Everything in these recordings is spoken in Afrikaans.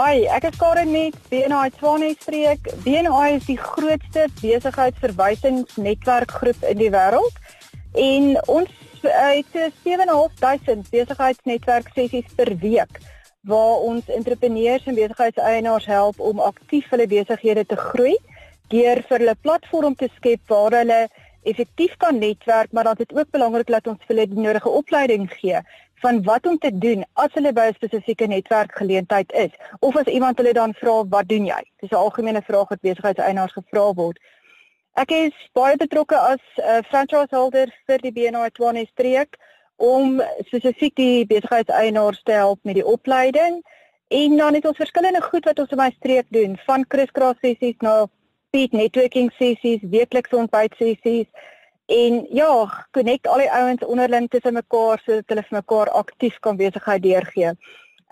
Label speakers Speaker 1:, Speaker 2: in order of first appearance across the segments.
Speaker 1: Hi, ek is Karen met BNI Swanestreek. BNI is die grootste besigheidsverwysingsnetwerkgroep in die wêreld en ons het so 7.500 besigheidsnetwerk sessies per week waar ons entrepreneurs en besigheidseienaars help om aktief hulle besighede te groei deur vir hulle platform te skep waar hulle effektief kan netwerk, maar dan is dit ook belangrik dat ons vir hulle die nodige opleiding gee van wat om te doen as hulle by 'n spesifieke netwerkgeleentheid is of as iemand hulle dan vra wat doen jy? Dis 'n algemene vraag wat besigheidseienaars gevra word. Ek is baie betrokke as 'n uh, franchiseholder vir die BNI Tshwane streek om spesifiek die besigheidseienaars te help met die opleiding en dan het ons verskillende goed wat ons in my streek doen van crisscross sessies na speed networking sessies, weeklikse ontbyt sessies en ja, connect al die ouens onderling tussen mekaar sodat hulle vir mekaar aktief kan besigheid deurgee.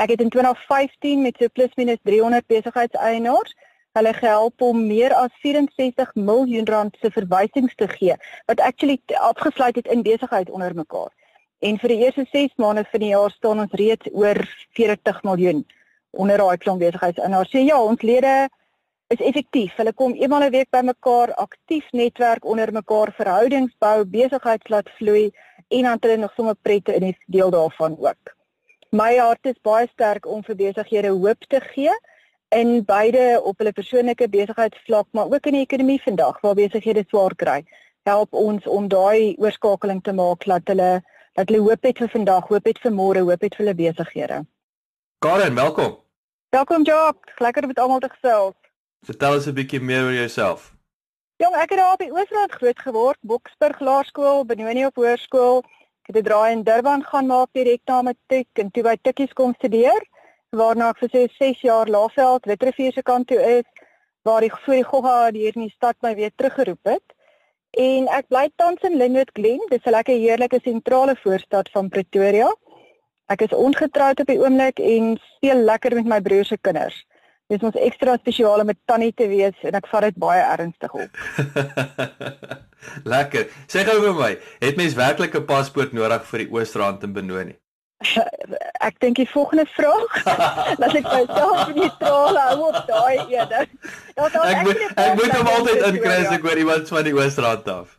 Speaker 1: Ek het in 2015 met so plus minus 300 besigheidseienaars hulle gehelp om meer as 64 miljoen rand se verwysings te gee wat actually afgesluit het in besigheid onder mekaar. En vir die eerste 6 maande van die jaar staan ons reeds oor 40 miljoen onder daai klomp besigheidseienaars. So ja, ons lede is effektief. Hulle kom eenmal 'n week bymekaar, aktief netwerk onder mekaar, verhoudings bou, besigheid laat vloei en dan hulle nog sommer prette in die deel daarvan ook. My hart is baie sterk om vir besighede hoop te gee in beide op hulle persoonlike besigheidsvlak, maar ook in die ekonomie vandag waar besighede swaar kry. Help ons om daai oorskakeling te maak dat hulle dat hulle hoop het vir vandag, hoop het vir môre, hoop het vir hulle besighede.
Speaker 2: Karen, welkom.
Speaker 1: Welkom Jock, lekker om met almal te gesels.
Speaker 2: Vertel ons 'n bietjie meer oor jouself.
Speaker 1: Jong, ek het daar op die Oosrand groot geword, Boksburg Laerskool, Benoni op Hoërskool. Ek het 'n draai in Durban gaan maak direk na matriek en toe by Tikkies kom studeer, waarna ek vir so 6 jaar Laaveld Witrifuur se kant toe is, waar ek voor die Gogga hier in die stad my weer teruggeroep het. En ek bly tans in Lynnwood Glen, dis 'n lekker heerlike sentrale voorstad van Pretoria. Ek is ongetroud op die oomblik en speel lekker met my broer se kinders. Dit is ons ekstra spesiaal om met Tannie te wees en ek vat dit baie ernstig op.
Speaker 2: Lekker. Sê gou vir my, het mens werklik 'n paspoort nodig vir die Oostrand in Benoni?
Speaker 1: ek dink die volgende vraag, laat ek myself neutraal hou op daai ene.
Speaker 2: Ja, ek moet ek moet hom altyd inkry as ek oor iemand van die Oostrand af.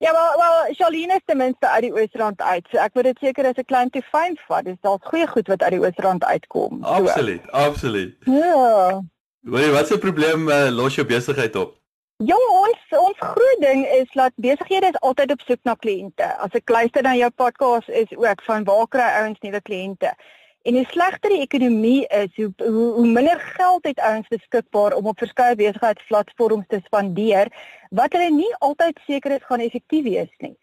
Speaker 1: Ja, wel, wel Charlene is ten minste uit die Oosrand uit. So ek word dit seker as 'n klein te fyn vat. Dis dalk goeie goed wat uit die Oosrand uitkom. So.
Speaker 2: Absoluut, absoluut.
Speaker 1: Ja.
Speaker 2: Wat wat se probleem uh, los jou besigheid op?
Speaker 1: Jong, ons ons groot ding is dat besighede is altyd op soek na kliënte. As ek luister na jou podcast is ook van waar kry ouens nuwe kliënte? En hoe slegter die ekonomie is, hoe hoe, hoe minder geld het ouens beskikbaar om op verskeie besigheidsplatforms te spandeer wat hulle nie altyd seker is gaan effektief wees nie.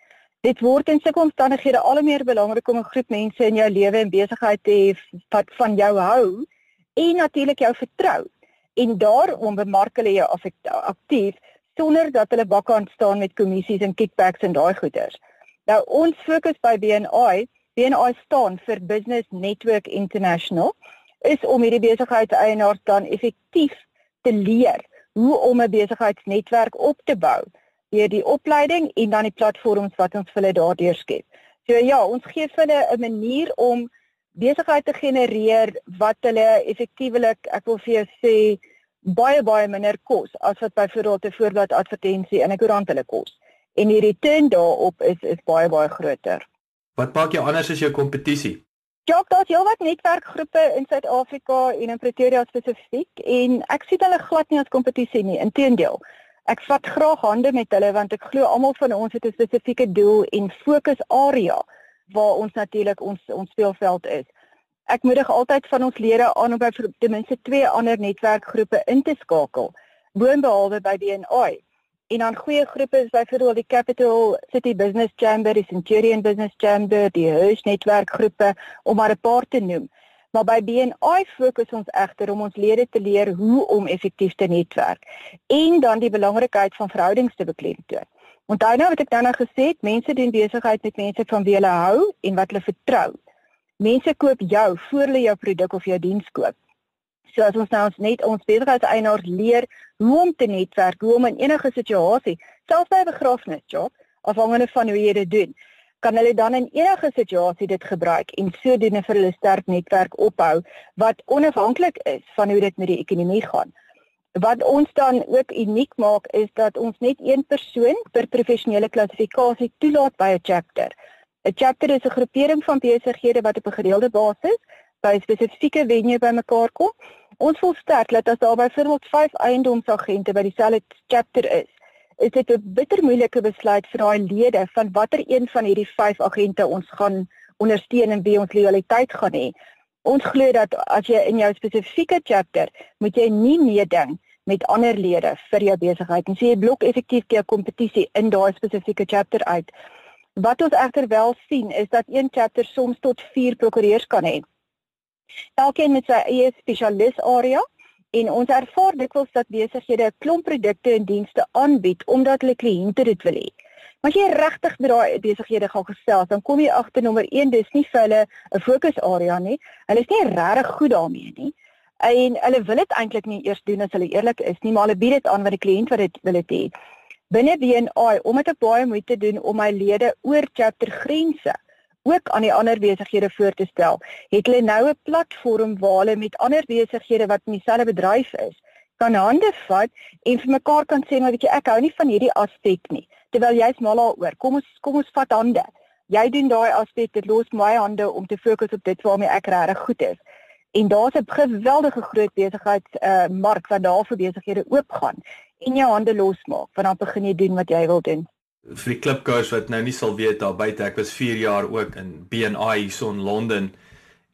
Speaker 1: Dit word in sulke omstandighede al hoe meer belangrik om 'n groep mense in jou lewe en besigheid te hê wat van jou hou en natuurlik jou vertrou. En daarom bemark hulle jou aktief sonder dat hulle bakkant staan met kommissies en kickbacks en daai goeders. Nou ons fokus by BNI BNI staan vir Business Network International is om hierdie besigheidseienaars dan effektief te leer hoe om 'n besigheidsnetwerk op te bou deur die opleiding en dan die platforms wat ons vir hulle daardeur skep. So ja, ons gee vir hulle 'n manier om besigheid te genereer wat hulle effektiewelik, ek wil vir jou sê, baie baie minder kos as wat byvoorbeeld 'n voorblad advertensie in 'n koerant hulle kos. En die return daarop is is baie baie groter.
Speaker 2: Wat maak jou anders as jou kompetisie?
Speaker 1: Ja, daar's heelwat netwerkgroepe in Suid-Afrika en in Pretoria spesifiek en ek sien hulle glad nie as kompetisie nie, inteendeel. Ek vat graag hande met hulle want ek glo almal van ons het 'n spesifieke doel en fokusarea waar ons natuurlik ons ons speelveld is. Ek moedig altyd van ons lede aan om by ten minste twee ander netwerkgroepe in te skakel, boonbehalwe by BNI. En dan goeie groepe is byvoorbeeld die Capital City Business Chamber, die Centurion Business Chamber, die Hirsch netwerkgroepe om maar 'n paar te noem Maar by BNI fokus ons egter om ons lede te leer hoe om effektief te netwerk en dan die belangrikheid van verhoudings te beklemtoon. Onthou nou wat ek nou gesê het, mense doen besigheid met mense van wie hulle hou en wat hulle vertrou. Mense koop jou voor hulle jou produk of jou diens koop. So as ons nou ons net ons besigheidseienaars leer hoe om te netwerk, hoe om in enige situasie, selfs by 'n begrafnisjob, afhangende van hoe jy dit doen, kan hulle dan in enige situasie dit gebruik en sodoende vir hulle sterk netwerk opbou wat onafhanklik is van hoe dit met die ekonomie gaan. Wat ons dan ook uniek maak is dat ons net een persoon per professionele klassifikasie toelaat by 'n chapter. 'n Chapter is 'n groepering van besighede wat op 'n gereelde basis by spesifieke venue bymekaar kom. Ons wil sterk dat as daar byvoorbeeld 5 eiendomsagente by dieselfde chapter is, is dit 'n bitter moeilike besluit vir daai lede van watter een van hierdie 5 agente ons gaan ondersteun en wie ons loyaliteit gaan hê. Ons glo dat as jy in jou spesifieke chapter moet jy nie meeding met ander lede vir jou besigheid en sê jy blok effektief jou kompetisie in daai spesifieke chapter uit. Wat ons egter wel sien is dat een chapter soms tot 4 prokureurs kan hê. Elkeen met sy eie spesialis area en ons ervaar dikwels dat besighede 'n klomp produkte en dienste aanbied omdat hulle kliënte dit wil hê. As jy regtig met daai besighede gaan gesels, dan kom jy agter nommer 1, dis nie vir hulle 'n fokusarea nie. Hulle is nie regtig goed daarmee nie. En hulle wil dit eintlik nie eers doen as hulle eerlik is nie, maar hulle bied dit aan wat die kliënt wat dit wil hê. Binne BNI, omdat ek baie moeite doen om my lede oor chapter grense ook aan die ander besighede voor te stel. Het hulle nou 'n platform waar hulle met ander besighede wat in dieselfde bedryf is, kan hande vat en vir mekaar kan sê maar jy ek hou nie van hierdie aspek nie. Terwyl jy's mal daaroor. Kom ons kom ons vat hande. Jy doen daai aspek, dit los my hande om te fokus op dit waarmee ek regtig goed is. En daar's 'n geweldige groot besigheids uh mark wat daar vir besighede oopgaan en jou hande losmaak, want dan begin jy doen wat jy wil doen
Speaker 2: vir die klipkous wat nou nie sal weet daar buite ek was 4 jaar ook in BNI hier in Londen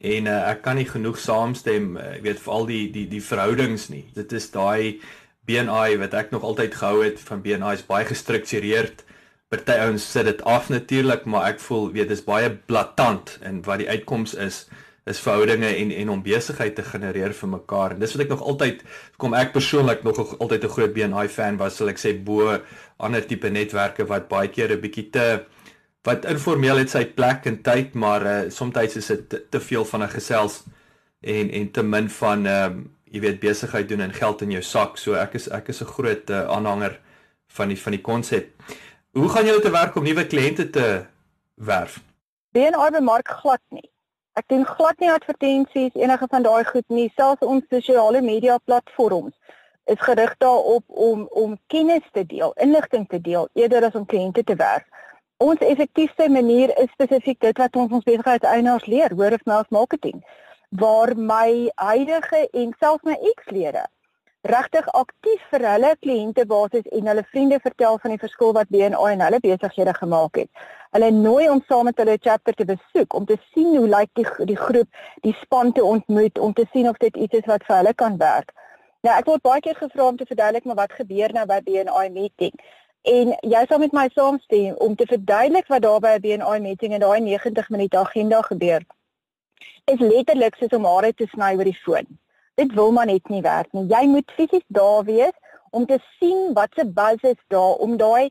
Speaker 2: en uh, ek kan nie genoeg saamstem uh, ek weet vir al die die die verhoudings nie. Dit is daai BNI wat ek nog altyd gehou het van BNI is baie gestruktureerd. Party ouens sit dit af natuurlik maar ek voel weet dis baie blaatant en wat die uitkoms is is verhoudinge en en om besigheid te genereer vir mekaar. En dis wat ek nog altyd kom ek persoonlik nog altyd 'n groot BNI fan was, sal ek sê bo ander tipe netwerke wat baie keer 'n bietjie te wat informeel het sy plek en tyd, maar uh, soms is dit te, te veel van 'n gesels en en te min van ehm um, jy weet besigheid doen en geld in jou sak. So ek is ek is 'n groot uh, aanhanger van die van die konsep. Hoe gaan julle te werk om nuwe kliënte te werf?
Speaker 1: BNI bemark glad nie. Ek doen glad nie advertensies enige van daai goed nie. Selfs ons sosiale media platforms is gerig daarop om om kennis te deel, inligting te deel eerder as om kliënte te werf. Ons effektiefste manier is spesifiek dit wat ons ons besigheidseienaars leer, word of mouth marketing, waar my huidige en selfs my ekslede regtig aktief vir hulle kliëntebasis en hulle vriende vertel van die verskil wat BNI en hulle besighede gemaak het. Hulle nooi ons saam met hulle chapter te besoek om te sien hoe lyk die die groep, die span te ontmoet om te sien of dit iets is wat vir hulle kan werk. Nou ek word baie keer gevra om te verduidelik maar wat gebeur nou by BNI meeting. En jy sal met my saamstem om te verduidelik wat daar by 'n BNI meeting in daai 90 minute agenda gebeur. Is letterlik soos om hare te sny oor die foon dit wil maar net nie werk nie. Jy moet fisies daar wees om te sien wat se buzz is daar om daai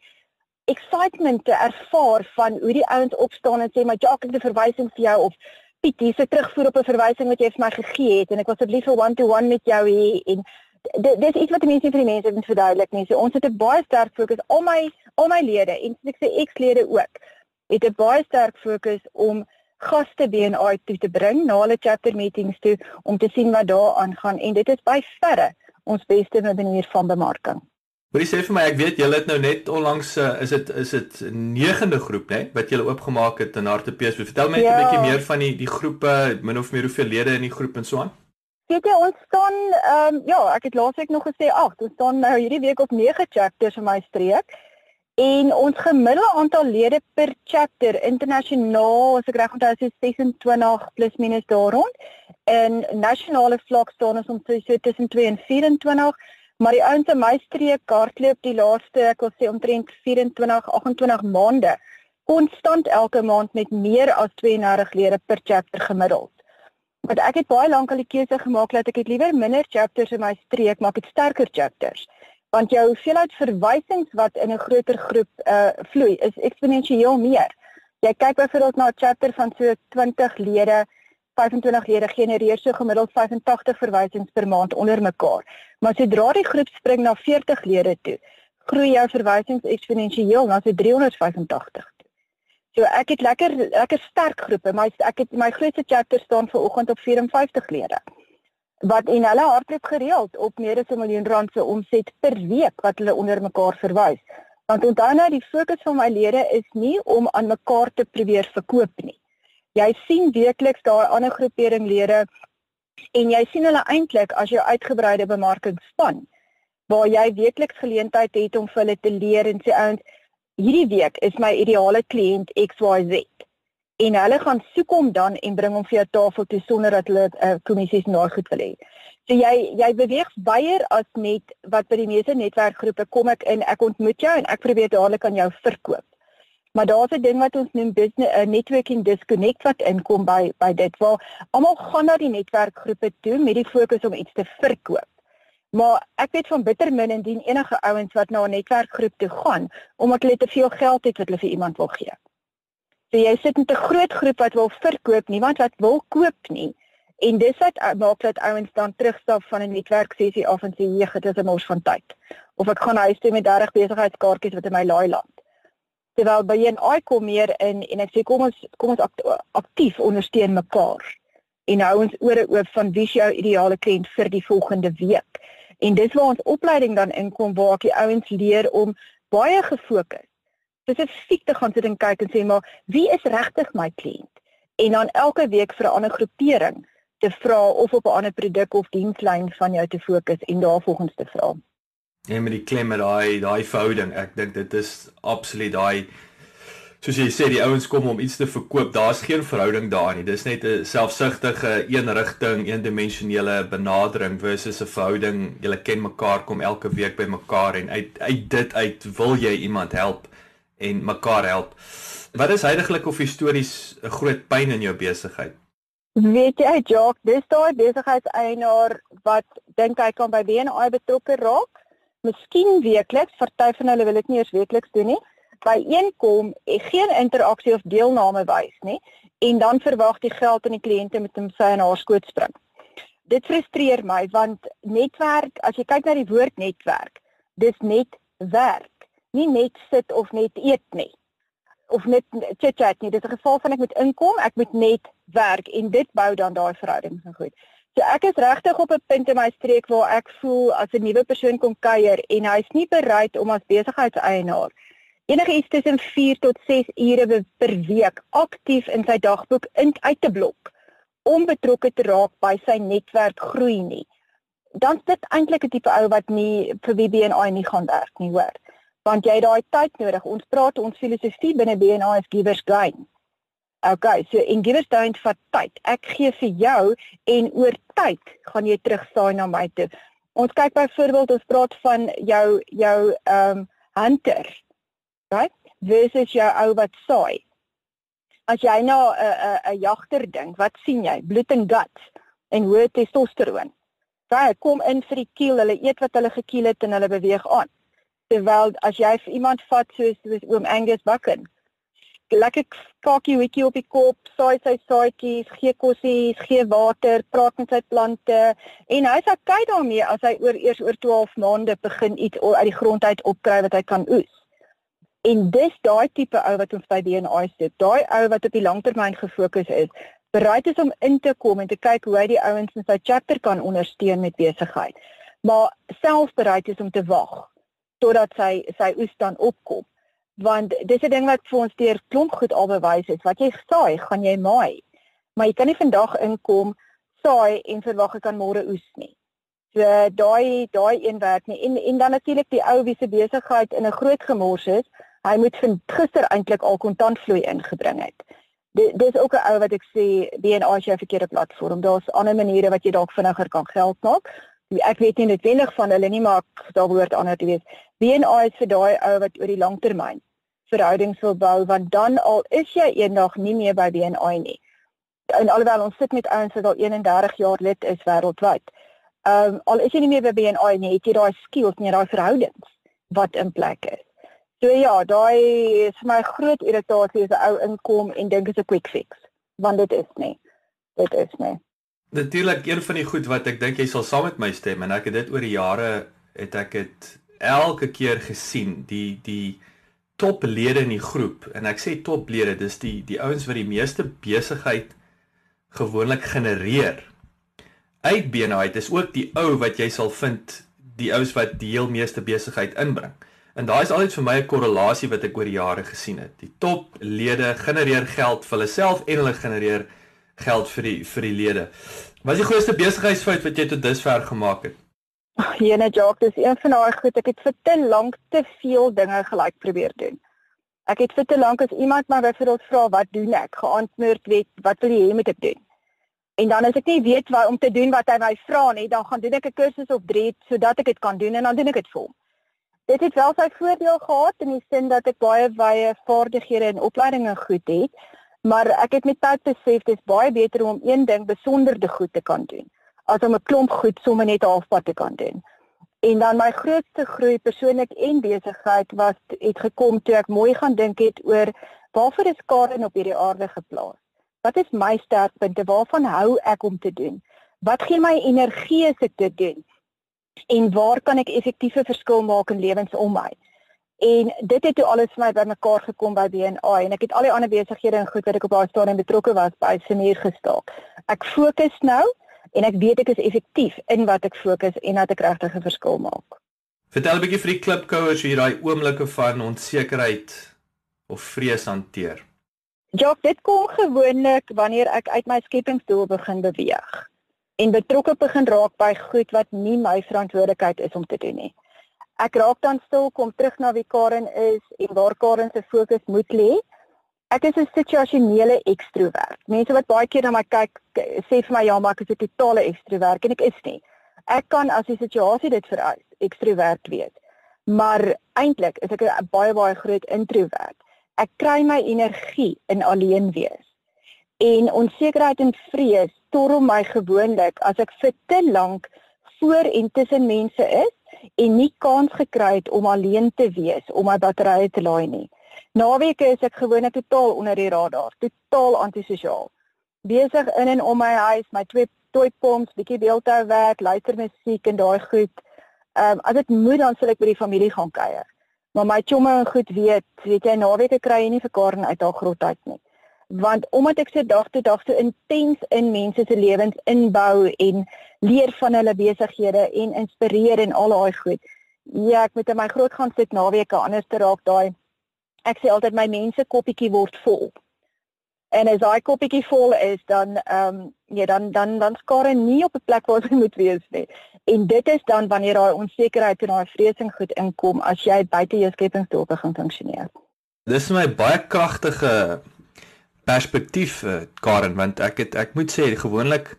Speaker 1: excitement te ervaar van hoe die ouens opstaan en sê maar Jacques het 'n verwysing vir jou of Piet hier se terugvoer op 'n verwysing wat jy vir my gegee het en ek was asseblief vir one to one met jou hier en dis iets wat die mense vir die mense moet verduidelik nie. So ons het 'n baie sterk fokus al my al my lede en ek sê ekslede ook. Het 'n baie sterk fokus om gaste BNI toe te bring na hulle chapter meetings toe om te sien wat daar aangaan en dit is by verre ons beste manier van bemarking.
Speaker 2: Hoorie sê vir my ek weet julle het nou net onlangs uh, is dit is dit 9de groep nê wat julle oopgemaak het in Hartbees. Vertel my net ja. 'n bietjie meer van die die groepe, min of meer hoeveel lede in die groep en so aan.
Speaker 1: Weet jy ons staan ehm um, ja, ek het laasweek nog gesê 8. Ons staan nou hierdie week op 9 chapters in my streek. En ons gemiddelde aantal lede per chapter internasionaal, as ek reg onthou, is 26 plus minus daar rond. En nasionale vlak staan ons omtrent so tussen 2 en 24, maar die ouens in my streek hardloop die laaste, ek wil sê omtrent 24, 28 maande konstant elke maand met meer as 32 lede per chapter gemiddeld. Want ek het baie lank al die keuse gemaak dat ek liewer minder chapters in my streek, maar ek het sterker chapters. Want jou hoeveelheid verwysings wat in 'n groter groep uh vloei is eksponensieel meer. Jy kyk byvoorbeeld na 'n chapter van so 20 lede 25 lede genereer so gemiddeld 85 verwysings per maand onder mekaar. Maar sodra die groep spring na 40 lede toe, groei jou verwysings eksponensieel na so 385 toe. So ek het lekker lekker sterk groepe, maar ek het my grootste chapter staan vir oggend op 54 lede. Wat en hulle hardloop gereeld op meer as 'n miljoen rand se omset per week wat hulle onder mekaar verwys. Want onthou nou die fokus van my lede is nie om aan mekaar te probeer verkoop nie jy sien weekliks daai ander groeperingslede en jy sien hulle eintlik as jou uitgebreide bemarkingsspan waar jy weekliks geleentheid het om vir hulle te leer en sê ouens hierdie week is my ideale kliënt XYZ en hulle gaan soek hom dan en bring hom vir jou tafel toe sonder dat hulle uh, kommissies na goed wil hê. So jy jy beweeg baie as net wat by die meeste netwerkgroepe kom ek in, ek ontmoet jou en ek probeer dadelik aan jou verkoop. Maar daar's 'n ding wat ons noem business uh, networking disconnect wat inkom by by dit waar almal gaan na die netwerkgroepe toe met die fokus om iets te verkoop. Maar ek weet van bitter min indien enige ouens wat na 'n netwerkgroep toe gaan omdat hulle te veel geld het wat hulle vir iemand wil gee. So jy sit met 'n groot groep wat wil verkoop, niemand wat wil koop nie. En dis wat maak dat ouens dan terugstap van 'n netwerksessie af en sê, "Nee, dit is 'n mors van tyd." Of ek gaan huis toe met 30 besigheidskaartjies wat in my laai land terwyl by een AI kom meer in en ek sê kom ons kom ons aktief ondersteun mekaar en hou ons ore oop van wie jou ideale kliënt vir die volgende week. En dis waar ons opleiding dan inkom waar ek die ouens leer om baie gefokus spesifiek te gaan sit en kyk en sê maar wie is regtig my kliënt? En dan elke week vir 'n ander groepering te vra of op 'n ander produk of dienslyn van jou te fokus en daarvolgens te vra.
Speaker 2: En met die klem met daai daai verhouding, ek dink dit is absoluut daai soos jy sê die ouens kom om iets te verkoop. Daar's geen verhouding daar nie. Dis net 'n selfsugtige een rigting, eendimensionele benadering versus 'n verhouding. Julle ken mekaar, kom elke week by mekaar en uit uit dit uit wil jy iemand help en mekaar help. Wat is heidaglik of histories 'n groot pyn in jou besigheid?
Speaker 1: Weet jy, Jock, dis daai besigheidseienaar wat dink hy kan by BNI betrokke raak miskien weekliks, party van hulle wil dit nie eers weekliks doen nie. By een kom en eh, geen interaksie of deelname wys nie en dan verwag die geld aan die kliënte met hom sy en haar skoot spring. Dit frustreer my want netwerk, as jy kyk na die woord netwerk, dis net werk, nie net sit of net eet nie of net chit-chat nie. Dit is 'n geval van ek moet inkom, ek moet net werk en dit bou dan daai verhouding so goed. So ek is regtig op 'n punt in my streek waar ek voel as 'n nuwe persoon kom kuier en hy's nie bereid om as besigheidseienaar enige iets tussen 4 tot 6 ure per week aktief in sy dagboek in uit te blok om betrokke te raak by sy netwerk groei nie. Dan is dit eintlik 'n tipe ou wat nie vir BNI nie gaan werk nie, hoor. Want jy het daai tyd nodig. Ons praat ons filosofie binne BNI is givers gain. Okay, so en givers don't vat tyd. Ek gee vir jou en oor tyd gaan jy terugsaai na my toe. Ons kyk byvoorbeeld ons praat van jou jou ehm um, hunter. Right? Versus jou ou wat saai. As jy nou 'n 'n 'n jagter dink, wat sien jy? Bloed en guts en hoë testosteron. Daai kom in vir die kiel, hulle eet wat hulle gekiel het en hulle beweeg aan. Terwyl as jy vir iemand vat soos soos oom Angus Bucken, lekker kakie hoetjie op die kop, saai sy saaitjies, gee kossies, gee water, praat met sy plante en hy's okay daarmee as hy oor eers oor 12 maande begin iets uit die grond uit opkry wat hy kan oes. En dis daai tipe ou wat ons by DNA sit. Daai ou wat op die langtermyn gefokus is, bereid is om in te kom en te kyk hoe hy die ouens in sy chapter kan ondersteun met besigheid. Maar self bereid is om te wag totdat sy sy oes dan opkom. Want dis 'n ding wat vir ons deur klomp goed al bewys het wat jy saai gaan jy maai. Maar jy kan nie vandag inkom saai en verwag ek kan môre oes nie. So daai daai een werk nie. En en dan natuurlik die ou wie se besigheid in 'n groot gemors is hy moet van gister eintlik al kontantvloei ingebring het. Dis ook 'n ou wat ek sê DNA is jou verkeerde platform. Daar's ander maniere wat jy dalk vinniger kan geld maak ek weet nie noodwendig van hulle nie maar daar behoort ander te wees BNI is vir daai ou wat oor die langtermyn verhoudings wil bou want dan al is jy eendag nie meer by BNI nie En alhoewel ons sit met ouens wat al 31 jaar lid is wêreldwyd. Ehm um, al is jy nie meer by BNI nie, het jy daai skills nie, daai verhoudings wat in plek is. So ja, daai is vir my groot irritasie as 'n ou inkom en dink dit is 'n quick fix, want dit is nie. Dit is nie.
Speaker 2: Natuurlik een van die goed wat ek dink jy sal saam met my stem en ek het dit oor die jare het ek dit elke keer gesien die die toplede in die groep en ek sê toplede dis die die ouens wat die meeste besigheid gewoonlik genereer. Uit BNI is ook die ou wat jy sal vind die ouens wat die heel meeste besigheid inbring. En daai is altyd vir my 'n korrelasie wat ek oor die jare gesien het. Die toplede genereer geld vir hulle self en hulle genereer geld vir die vir die lede. Wat is die grootste besigheidsfout wat jy tot dusver gemaak het?
Speaker 1: Jene Jacques, dis een van daai goed ek het vir te lank te veel dinge gelyk probeer doen. Ek het vir te lank as iemand my byvoorbeeld vra wat doen ek, geantwoord weet wat wil jy hê moet ek doen? En dan as ek nie weet wat om te doen wat hy my vra nie, dan gaan doen ek 'n kursus of 3 sodat ek dit kan doen en dan doen ek dit vir hom. Dit het wel sy voordeel gehad in die sin dat ek baie baie vaardighede en opleidinge goed het, maar ek het met tyd besef dit is baie beter om een ding besonder te goed te kan doen as om 'n klomp goed sommer net halfpad te kan doen. En dan my grootste groei persoonlik en besigheid was het gekom toe ek mooi gaan dink het oor waarvoor is Karen op hierdie aarde geplaas? Wat is my sterkpunte? Waarvan hou ek om te doen? Wat gee my energie as ek dit doen? En waar kan ek effektiewe verskil maak in lewens om my? En dit het toe alles vir my bymekaar gekom by BNI en ek het al die ander besighede en goed wat ek op daai stadium betrokke was by Senior gestaak. Ek fokus nou en ek weet ek is effektief in wat ek fokus en dat ek regtig 'n verskil maak.
Speaker 2: Vertel 'n bietjie vir die klipkouers hoe jy daai oomblikke van onsekerheid of vrees hanteer.
Speaker 1: Ja, dit kom gewoonlik wanneer ek uit my skepingsdoel begin beweeg en betrokke begin raak by goed wat nie my verantwoordelikheid is om te doen nie. Ek raak dan stil, kom terug na wie Karen is en waar Karen se fokus moet lê Ek is 'n situasionele ekstrovert. Mense wat baie keer na my kyk, sê vir my ja, maar ek is 'n totale ekstrovert en ek is nie. Ek kan as die situasie dit vereis, ekstrovert wees. Maar eintlik is ek 'n baie baie groot introvert. Ek kry my energie in alleen wees. En onsekerheid en vrees storm my gewoonlik as ek vir te lank voor en tussen mense is en nie kans gekry het om alleen te wees om my batterye te laai nie. Naweke is ek gewoonlik totaal onder die radar, totaal antisosiaal. Besig in en om my huis, my twee toy pomps, bietjie beeldhou werk, luister musiek en daai goed. Ehm um, as dit moet dan sal ek by die familie gaan kuier. Maar my chomme en goed weet, weet jy naweke kry jy nie vir Karen uit haar grot uit nie. Want omdat ek se dag tot dag so intens in mense se lewens inbou en leer van hulle besighede en inspireer en al daai goed. Ja, ek moet in my groot gaan sit naweke anders te raak daai ek sê altyd my mense koppietjie word vol. En as daai koppietjie vol is, dan ehm um, ja, dan dan dan skare nie op 'n plek waar jy moet wees nie. En dit is dan wanneer daai onsekerheid en daai vreesing goed inkom as jy buite jou skepingsdoel begin funksioneer.
Speaker 2: Dis my baie kragtige perspektief eh, Karen want ek het ek moet sê gewoonlik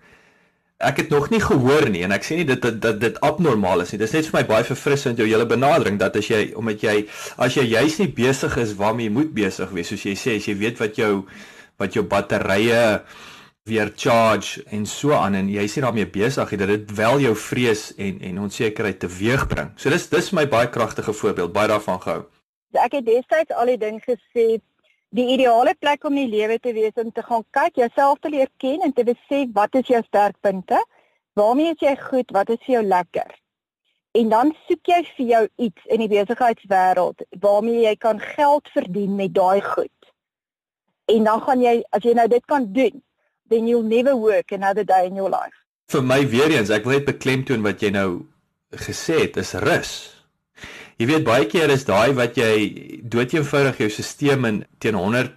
Speaker 2: ek het nog nie gehoor nie en ek sê nie dit dat dit, dit abnormaal is nie. Dit is net vir my baie verfrissend jou hele benadering dat as jy omdat jy as jy juis nie besig is waarmee jy moet besig wees soos jy sê as jy weet wat jou wat jou batterye weer charge en so aan en jy sê daarmee besig dat dit wel jou vrees en en onsekerheid teweegbring. So dis dis my baie kragtige voorbeeld, baie daarvan gehou.
Speaker 1: Ek het destyds al die ding gesê die ideale plek om in die lewe te wees om te gaan kyk jouself te leer ken en te besef wat is jou sterkpunte? Waarmee is jy goed? Wat is vir jou lekker? En dan soek jy vir jou iets in die besigheidswêreld waarmee jy kan geld verdien met daai goed. En dan gaan jy as jy nou dit kan doen, then you'll never work another day in your life.
Speaker 2: Vir my weer eens, ek wil net beklemtoon wat jy nou gesê het, is rus. Jy weet baie keer is daai wat jy doeteenvoudig jou stelsel in teen 100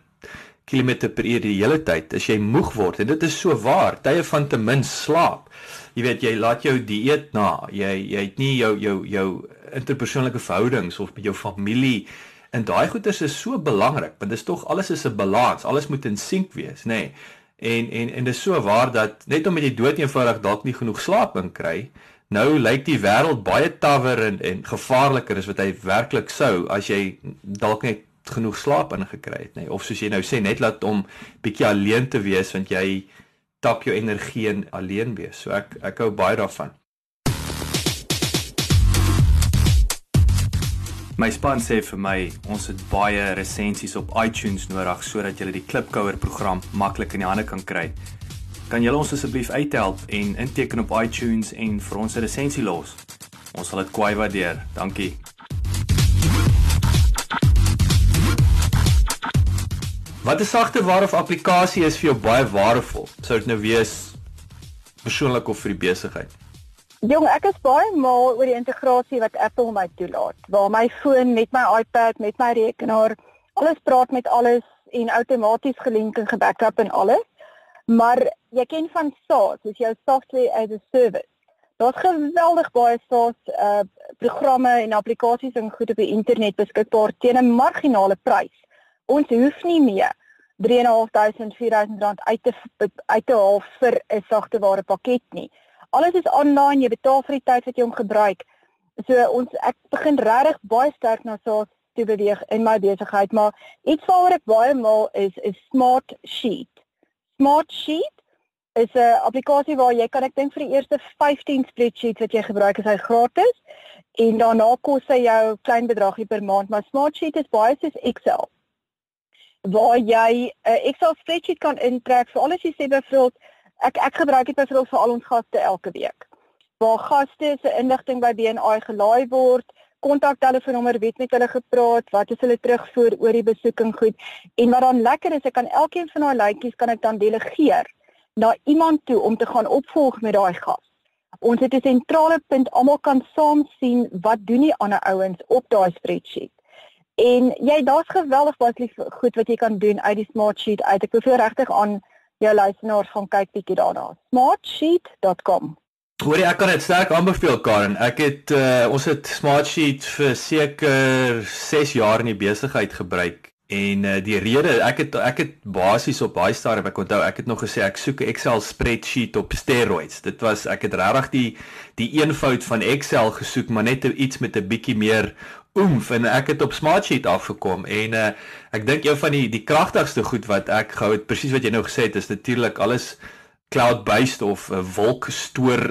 Speaker 2: km per uur die hele tyd as jy moeg word en dit is so waar tye van te min slaap. Jy weet jy laat jou dieet na. Jy jy het nie jou jou jou interpersoonlike verhoudings of met jou familie en daai goeders is so belangrik want dit is tog alles is 'n balans. Alles moet in sink wees, nê. Nee. En en en dit is so waar dat net omdat jy doeteenvoudig dalk nie genoeg slaap in kry, Nou lyk die wêreld baie tawer en en gevaarliker as wat hy werklik sou as jy dalk net genoeg slaap ingekry het nê of soos jy nou sê net laat om bietjie alleen te wees want jy tap jou energie in alleen wees. So ek ek hou baie daarvan. My span sê vir my ons het baie resensies op iTunes nodig sodat jy die Klipkouer program maklik in die hande kan kry. Kan julle ons asseblief uithelp en inteken op iTunes en vir ons 'n resensie los? Ons sal dit kwai waardeer. Dankie. Wat 'n sagte ware of applikasie is vir jou baie waardevol? Sou dit nou wees persoonlik of vir die besigheid?
Speaker 1: Jong, ek is baie mal oor die integrasie wat Apple my toelaat. Waar my foon met my iPad, met my rekenaar, alles praat met alles en outomaties gelink en gebackup en alles. Maar jy ken van SaaS, dis jou software as a service. Daar's geweldig baie SaaS uh programme en aplikasies en goed op die internet beskikbaar teen 'n marginale prys. Ons hoef nie meer 3.500 4.000 rand uit te uit te haal vir 'n sagteware pakket nie alles is online, jy betaal vir die tyd wat jy hom gebruik. So ons ek begin regtig baie sterk na SaaS toe beweeg in my besigheid, maar iets waaroor ek baie mal is is Smart Sheet. Smart Sheet is 'n applikasie waar jy kan ek dink vir die eerste 15 spreadsheets wat jy gebruik is hy gratis en daarna kos hy jou klein bedragie per maand, maar Smart Sheet is baie soos Excel waar jy 'n Excel spreadsheet kan intrek vir alles jy sê byvoorbeeld Ek ek gebruik dit byvoorbeeld vir al ons gaste elke week. Waar gaste se inligting by BNI gelaai word, kontaktelefoonnommer, weet met hulle gepraat, wat is hulle terugvoer oor die besoeking goed en wat dan lekker is, ek kan elkeen van daai lytjies kan ek dan delegeer na iemand toe om te gaan opvolg met daai gas. Ons het 'n sentrale punt, almal kan saam sien wat doen die ander ouens op daai spreadsheet. En jy daar's geweldig baie goed wat jy kan doen uit die smart sheet uit. Ek beveel regtig aan jou luisteraars gaan kyk bietjie daarna. smartsheet.com.
Speaker 2: Hoorie, ek kan dit sterk aanbeveel Karen. Ek het uh, ons het Smartsheet vir seker 6 jaar in die besigheid gebruik en uh, die rede ek het ek het basies op baie stadium ek onthou ek het nog gesê ek soek 'n Excel spreadsheet op steroids. Dit was ek het regtig die die eenvoud van Excel gesoek, maar net iets met 'n bietjie meer oomf en ek het op Smartsheet afgekom en uh, ek dink een van die die kragtigste goed wat ek gehou het presies wat jy nou gesê het is natuurlik alles cloud based of uh, wolkstoor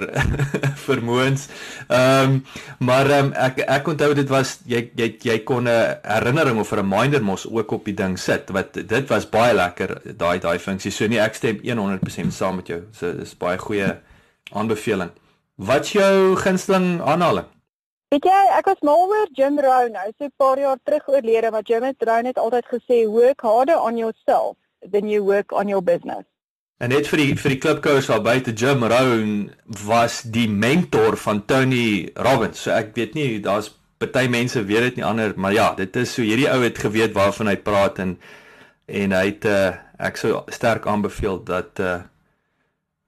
Speaker 2: vermoëns. Ehm um, maar um, ek ek onthou dit was jy jy jy kon 'n herinnering of 'n reminder mos ook op die ding sit wat dit was baie lekker daai daai funksie. So nee ek stem 100% saam met jou. So dis baie goeie aanbeveling. Wat's jou gunsteling aanhaling?
Speaker 1: Weet jy, ek was mal oor Jim Rohn. Hy sê 'n paar jaar terug oorlede, maar Jim Rohn het altyd gesê work harder on yourself than you work on your business.
Speaker 2: En net vir die vir die klipkous al buite Jim Rohn was die mentor van Tony Robbins. So ek weet nie daar's party mense weet dit nie ander, maar ja, dit is so hierdie ou het geweet waarvan hy praat en en hy het uh, ek sou sterk aanbeveel dat uh,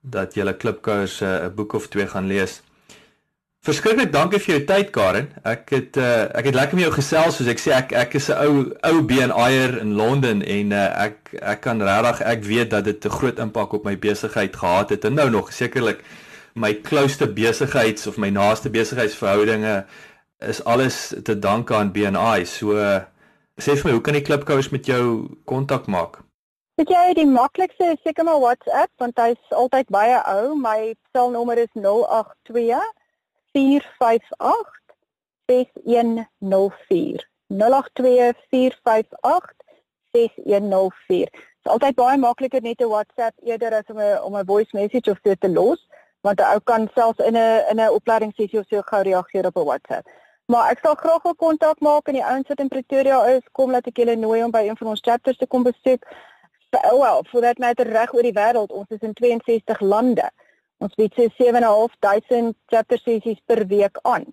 Speaker 2: dat jy 'n klipkous 'n uh, boek of twee gaan lees. Verskriklik dankie vir jou tyd Karen. Ek het uh, ek het lekker met jou gesels soos ek sê ek ek is 'n ou ou BNIer in Londen en uh, ek ek kan regtig ek weet dat dit 'n groot impak op my besigheid gehad het en nou nog sekerlik my closeste besigheids of my naaste besigheidsverhoudinge is alles te danke aan BNI. So uh, sê vir my, hoe kan die klipkous met jou kontak maak?
Speaker 1: Weet jy, die maklikste is seker maar WhatsApp want hy's altyd baie ou. My selnommer is 082 4586104 Dit is altyd baie makliker net 'n WhatsApp eerder as om 'n om 'n voice message of so te los, want 'n ou kan selfs in 'n in 'n opleidingssessie of so gou reageer op 'n WhatsApp. Maar ek sal graag 'n kontak maak en die ouens wat in Pretoria is, kom laat ek julle nooi om by een van ons chapters te kom besoek. Well, for that matter reg oor die wêreld, ons is in 62 lande. Ons bied so 7.500 chapter sessies per week aan.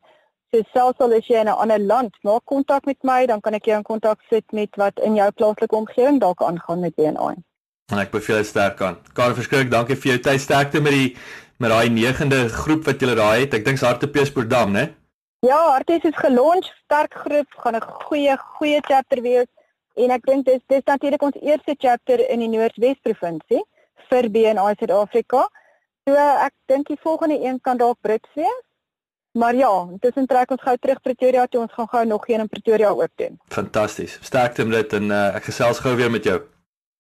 Speaker 1: So selfs al is jy in 'n ander land, maak kontak met my, dan kan ek jou in kontak sit met wat in jou plaaslike omgewing dalk aangaan met BNI.
Speaker 2: En ek beveel dit sterk aan. Karel verskrik, dankie vir jou tyd sterkte met die met daai 9de groep wat julle daai het. Ek dink Hartepeespoortdam, né?
Speaker 1: Ja, Hartepees is gelons, sterk groep, gaan 'n goeie goeie chapter wees en ek dink dis dis natuurlik ons eerste chapter in die Noordwes provinsie vir BNI Suid-Afrika. So ek dink die volgende een kan dalk Brits wees. Maar ja, intussen trek ons gou terug Pretoria toe ons gaan gou nog een in Pretoria oop doen.
Speaker 2: Fantasties. Sterkte met dit en uh, ek gesels gou weer met jou.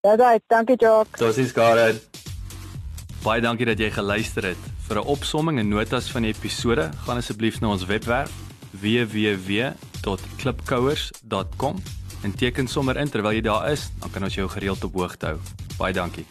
Speaker 1: Dis reg, dankie Jock.
Speaker 2: Totsiens Karen. Baie dankie dat jy geluister het. Vir 'n opsomming en notas van die episode, gaan asseblief na ons webwerf www.klipkouers.com en teken sommer in terwyl jy daar is, dan kan ons jou gereeld op hoogte hou. Baie dankie.